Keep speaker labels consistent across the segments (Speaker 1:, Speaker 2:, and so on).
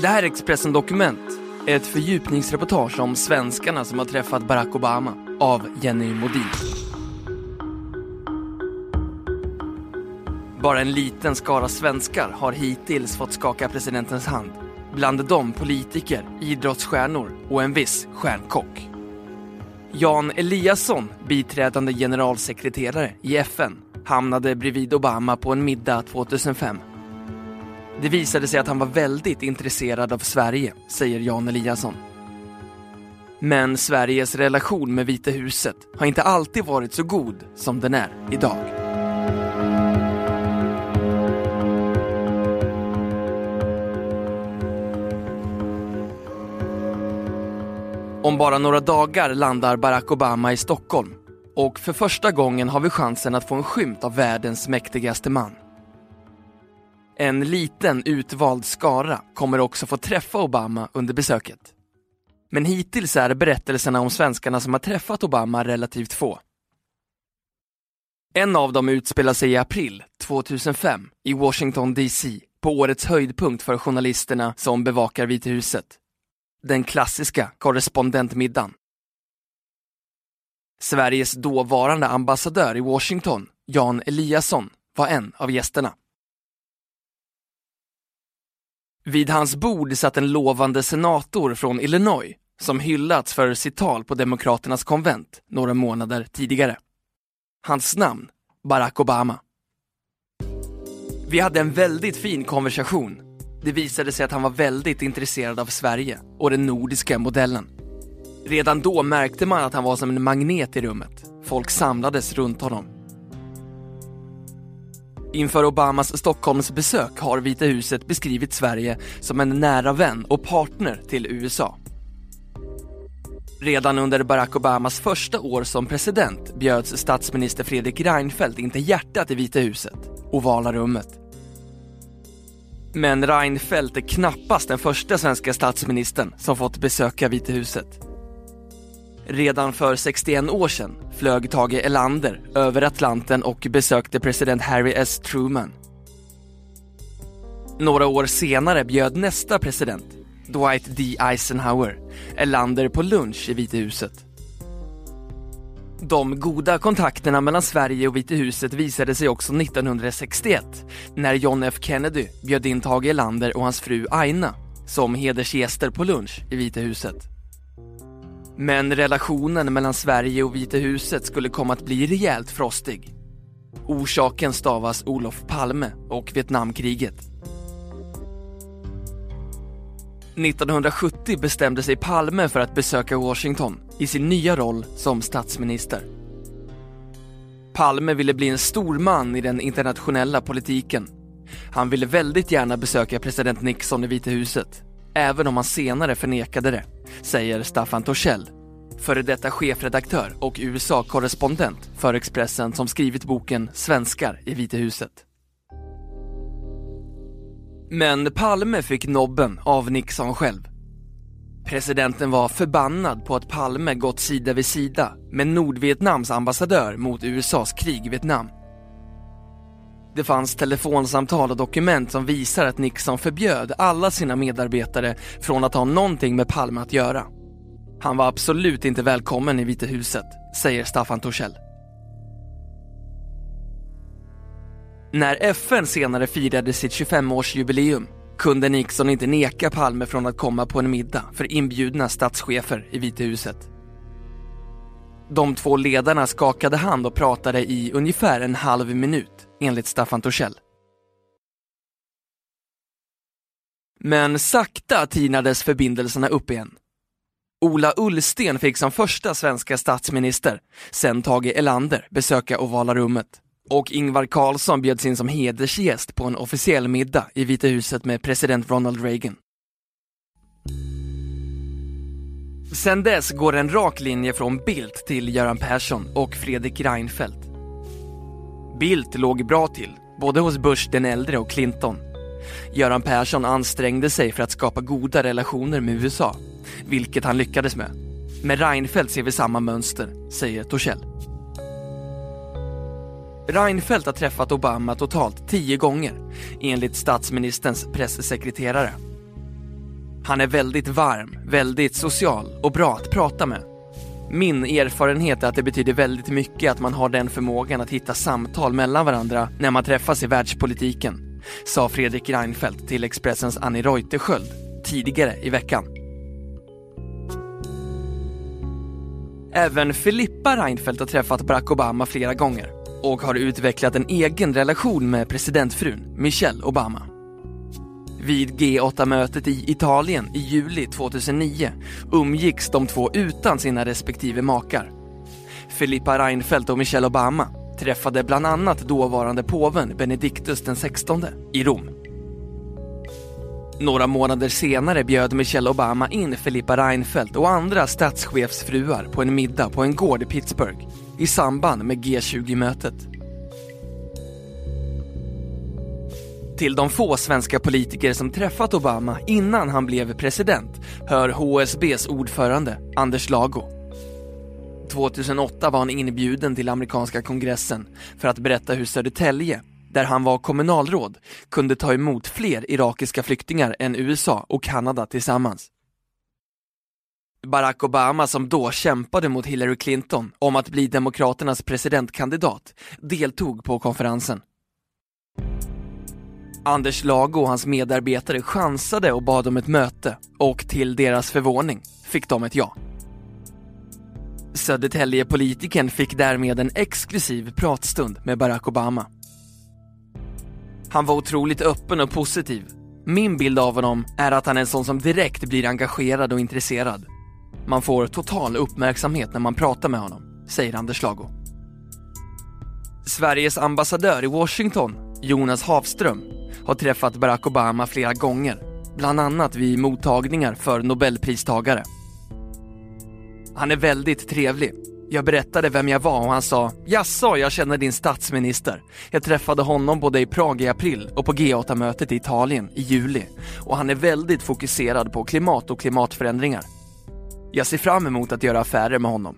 Speaker 1: Det här är Expressen Dokument, ett fördjupningsreportage om svenskarna som har träffat Barack Obama av Jenny Modin. Bara en liten skara svenskar har hittills fått skaka presidentens hand. Bland dem politiker, idrottsstjärnor och en viss stjärnkock. Jan Eliasson, biträdande generalsekreterare i FN, hamnade bredvid Obama på en middag 2005. Det visade sig att han var väldigt intresserad av Sverige, säger Jan Eliasson. Men Sveriges relation med Vita huset har inte alltid varit så god som den är idag. Om bara några dagar landar Barack Obama i Stockholm och för första gången har vi chansen att få en skymt av världens mäktigaste man. En liten utvald skara kommer också få träffa Obama under besöket. Men hittills är berättelserna om svenskarna som har träffat Obama relativt få. En av dem utspelar sig i april 2005 i Washington DC på årets höjdpunkt för journalisterna som bevakar Vita huset. Den klassiska korrespondentmiddagen. Sveriges dåvarande ambassadör i Washington, Jan Eliasson, var en av gästerna. Vid hans bord satt en lovande senator från Illinois som hyllats för sitt tal på Demokraternas konvent några månader tidigare. Hans namn, Barack Obama. Vi hade en väldigt fin konversation. Det visade sig att han var väldigt intresserad av Sverige och den nordiska modellen. Redan då märkte man att han var som en magnet i rummet. Folk samlades runt honom. Inför Obamas Stockholmsbesök har Vita huset beskrivit Sverige som en nära vän och partner till USA. Redan under Barack Obamas första år som president bjöds statsminister Fredrik Reinfeldt in till hjärtat i Vita huset, ovala rummet. Men Reinfeldt är knappast den första svenska statsministern som fått besöka Vita huset. Redan för 61 år sedan flög Tage Erlander över Atlanten och besökte president Harry S. Truman. Några år senare bjöd nästa president, Dwight D. Eisenhower, Erlander på lunch i Vita huset. De goda kontakterna mellan Sverige och Vita huset visade sig också 1961 när John F Kennedy bjöd in Tage Erlander och hans fru Aina som hedersgäster på lunch i Vita huset. Men relationen mellan Sverige och Vita huset skulle komma att bli rejält frostig. Orsaken stavas Olof Palme och Vietnamkriget. 1970 bestämde sig Palme för att besöka Washington i sin nya roll som statsminister. Palme ville bli en stor man i den internationella politiken. Han ville väldigt gärna besöka president Nixon i Vita huset, även om han senare förnekade det, säger Staffan Torssell, före detta chefredaktör och USA-korrespondent för Expressen som skrivit boken Svenskar i Vita huset. Men Palme fick nobben av Nixon själv. Presidenten var förbannad på att Palme gått sida vid sida med Nordvietnams ambassadör mot USAs krig i Vietnam. Det fanns telefonsamtal och dokument som visar att Nixon förbjöd alla sina medarbetare från att ha någonting med Palme att göra. Han var absolut inte välkommen i Vita huset, säger Staffan Torssell. När FN senare firade sitt 25-årsjubileum kunde Nixon inte neka Palme från att komma på en middag för inbjudna statschefer i Vita huset. De två ledarna skakade hand och pratade i ungefär en halv minut, enligt Staffan Torssell. Men sakta tinades förbindelserna upp igen. Ola Ullsten fick som första svenska statsminister, sen Tage Erlander, besöka Ovala rummet Och Ingvar Carlsson bjöds in som hedersgäst på en officiell middag i Vita huset med president Ronald Reagan. Sen dess går en rak linje från Bildt till Göran Persson och Fredrik Reinfeldt. Bildt låg bra till, både hos Bush den äldre och Clinton. Göran Persson ansträngde sig för att skapa goda relationer med USA, vilket han lyckades med. Med Reinfeldt ser vi samma mönster, säger Torssell. Reinfeldt har träffat Obama totalt tio gånger, enligt statsministerns pressekreterare. Han är väldigt varm, väldigt social och bra att prata med. Min erfarenhet är att det betyder väldigt mycket att man har den förmågan att hitta samtal mellan varandra när man träffas i världspolitiken, sa Fredrik Reinfeldt till Expressens Annie Reuterskiöld tidigare i veckan. Även Filippa Reinfeldt har träffat Barack Obama flera gånger och har utvecklat en egen relation med presidentfrun Michelle Obama. Vid G8-mötet i Italien i juli 2009 umgicks de två utan sina respektive makar. Filippa Reinfeldt och Michelle Obama träffade bland annat dåvarande påven Benedictus XVI i Rom. Några månader senare bjöd Michelle Obama in Filippa Reinfeldt och andra statschefsfruar på en middag på en gård i Pittsburgh i samband med G20-mötet. Till de få svenska politiker som träffat Obama innan han blev president hör HSBs ordförande Anders Lago. 2008 var han inbjuden till amerikanska kongressen för att berätta hur Södertälje, där han var kommunalråd, kunde ta emot fler irakiska flyktingar än USA och Kanada tillsammans. Barack Obama, som då kämpade mot Hillary Clinton om att bli Demokraternas presidentkandidat, deltog på konferensen. Anders Lago och hans medarbetare chansade och bad om ett möte och till deras förvåning fick de ett ja. Södertälje-politiken fick därmed en exklusiv pratstund med Barack Obama. Han var otroligt öppen och positiv. Min bild av honom är att han är en sån som direkt blir engagerad och intresserad. Man får total uppmärksamhet när man pratar med honom, säger Anders Lago. Sveriges ambassadör i Washington, Jonas Havström, har träffat Barack Obama flera gånger, bland annat vid mottagningar för nobelpristagare. Han är väldigt trevlig. Jag berättade vem jag var och han sa “Jaså, jag känner din statsminister. Jag träffade honom både i Prag i april och på G8-mötet i Italien i juli och han är väldigt fokuserad på klimat och klimatförändringar. Jag ser fram emot att göra affärer med honom”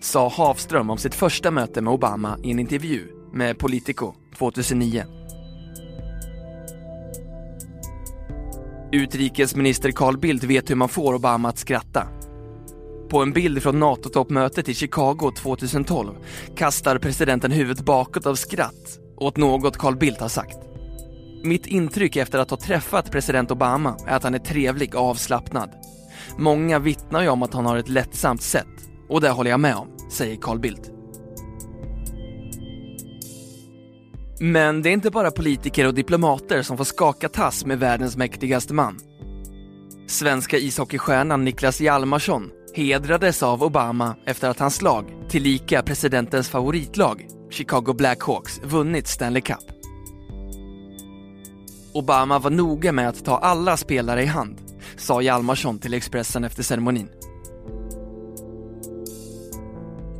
Speaker 1: sa Havström om sitt första möte med Obama i en intervju med Politico 2009. Utrikesminister Carl Bildt vet hur man får Obama att skratta. På en bild från NATO-toppmötet i Chicago 2012 kastar presidenten huvudet bakåt av skratt åt något Carl Bildt har sagt. Mitt intryck efter att ha träffat president Obama är att han är trevlig och avslappnad. Många vittnar ju om att han har ett lättsamt sätt och det håller jag med om, säger Carl Bildt. Men det är inte bara politiker och diplomater som får skaka tass med världens mäktigaste man. Svenska ishockeystjärnan Niklas Hjalmarsson hedrades av Obama efter att hans lag, tillika presidentens favoritlag, Chicago Blackhawks, vunnit Stanley Cup. Obama var noga med att ta alla spelare i hand, sa Hjalmarsson till Expressen efter ceremonin.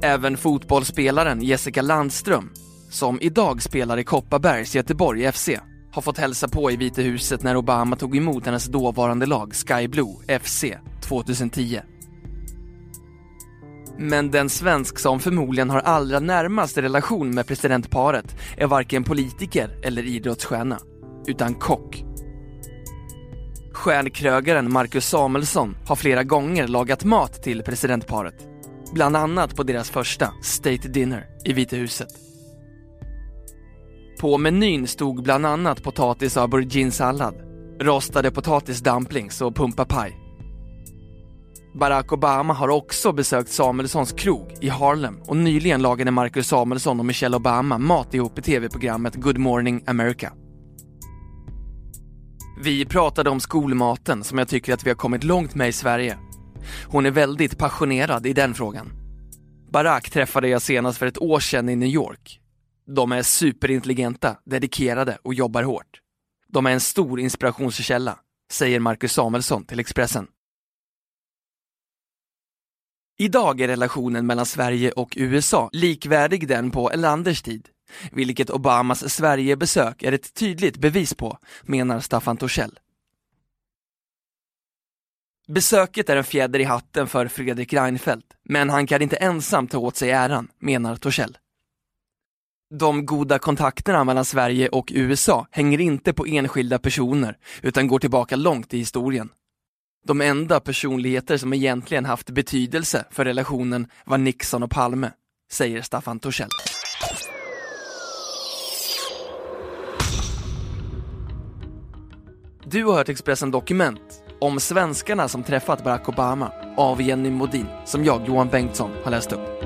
Speaker 1: Även fotbollsspelaren Jessica Landström som idag spelar i Kopparbergs Göteborg FC, har fått hälsa på i Vita huset när Obama tog emot hennes dåvarande lag Sky Blue FC 2010. Men den svensk som förmodligen har allra närmast relation med presidentparet är varken politiker eller idrottsstjärna, utan kock. Stjärnkrögaren Marcus Samuelsson har flera gånger lagat mat till presidentparet. Bland annat på deras första State Dinner i Vita huset. På menyn stod bland annat potatis och auberginesallad, rostade potatisdumplings och pumpapaj. Barack Obama har också besökt Samuelssons krog i Harlem och nyligen lagade Marcus Samuelsson och Michelle Obama mat ihop i tv-programmet Good Morning America. Vi pratade om skolmaten som jag tycker att vi har kommit långt med i Sverige. Hon är väldigt passionerad i den frågan. Barack träffade jag senast för ett år sedan i New York de är superintelligenta, dedikerade och jobbar hårt. De är en stor inspirationskälla, säger Marcus Samuelsson till Expressen. Idag är relationen mellan Sverige och USA likvärdig den på Erlanders tid, vilket Obamas Sverigebesök är ett tydligt bevis på, menar Staffan Torssell. Besöket är en fjäder i hatten för Fredrik Reinfeldt, men han kan inte ensam ta åt sig äran, menar Torssell. De goda kontakterna mellan Sverige och USA hänger inte på enskilda personer, utan går tillbaka långt i historien. De enda personligheter som egentligen haft betydelse för relationen var Nixon och Palme, säger Staffan Torssell. Du har hört Expressen Dokument om svenskarna som träffat Barack Obama av Jenny Modin, som jag, Johan Bengtsson, har läst upp.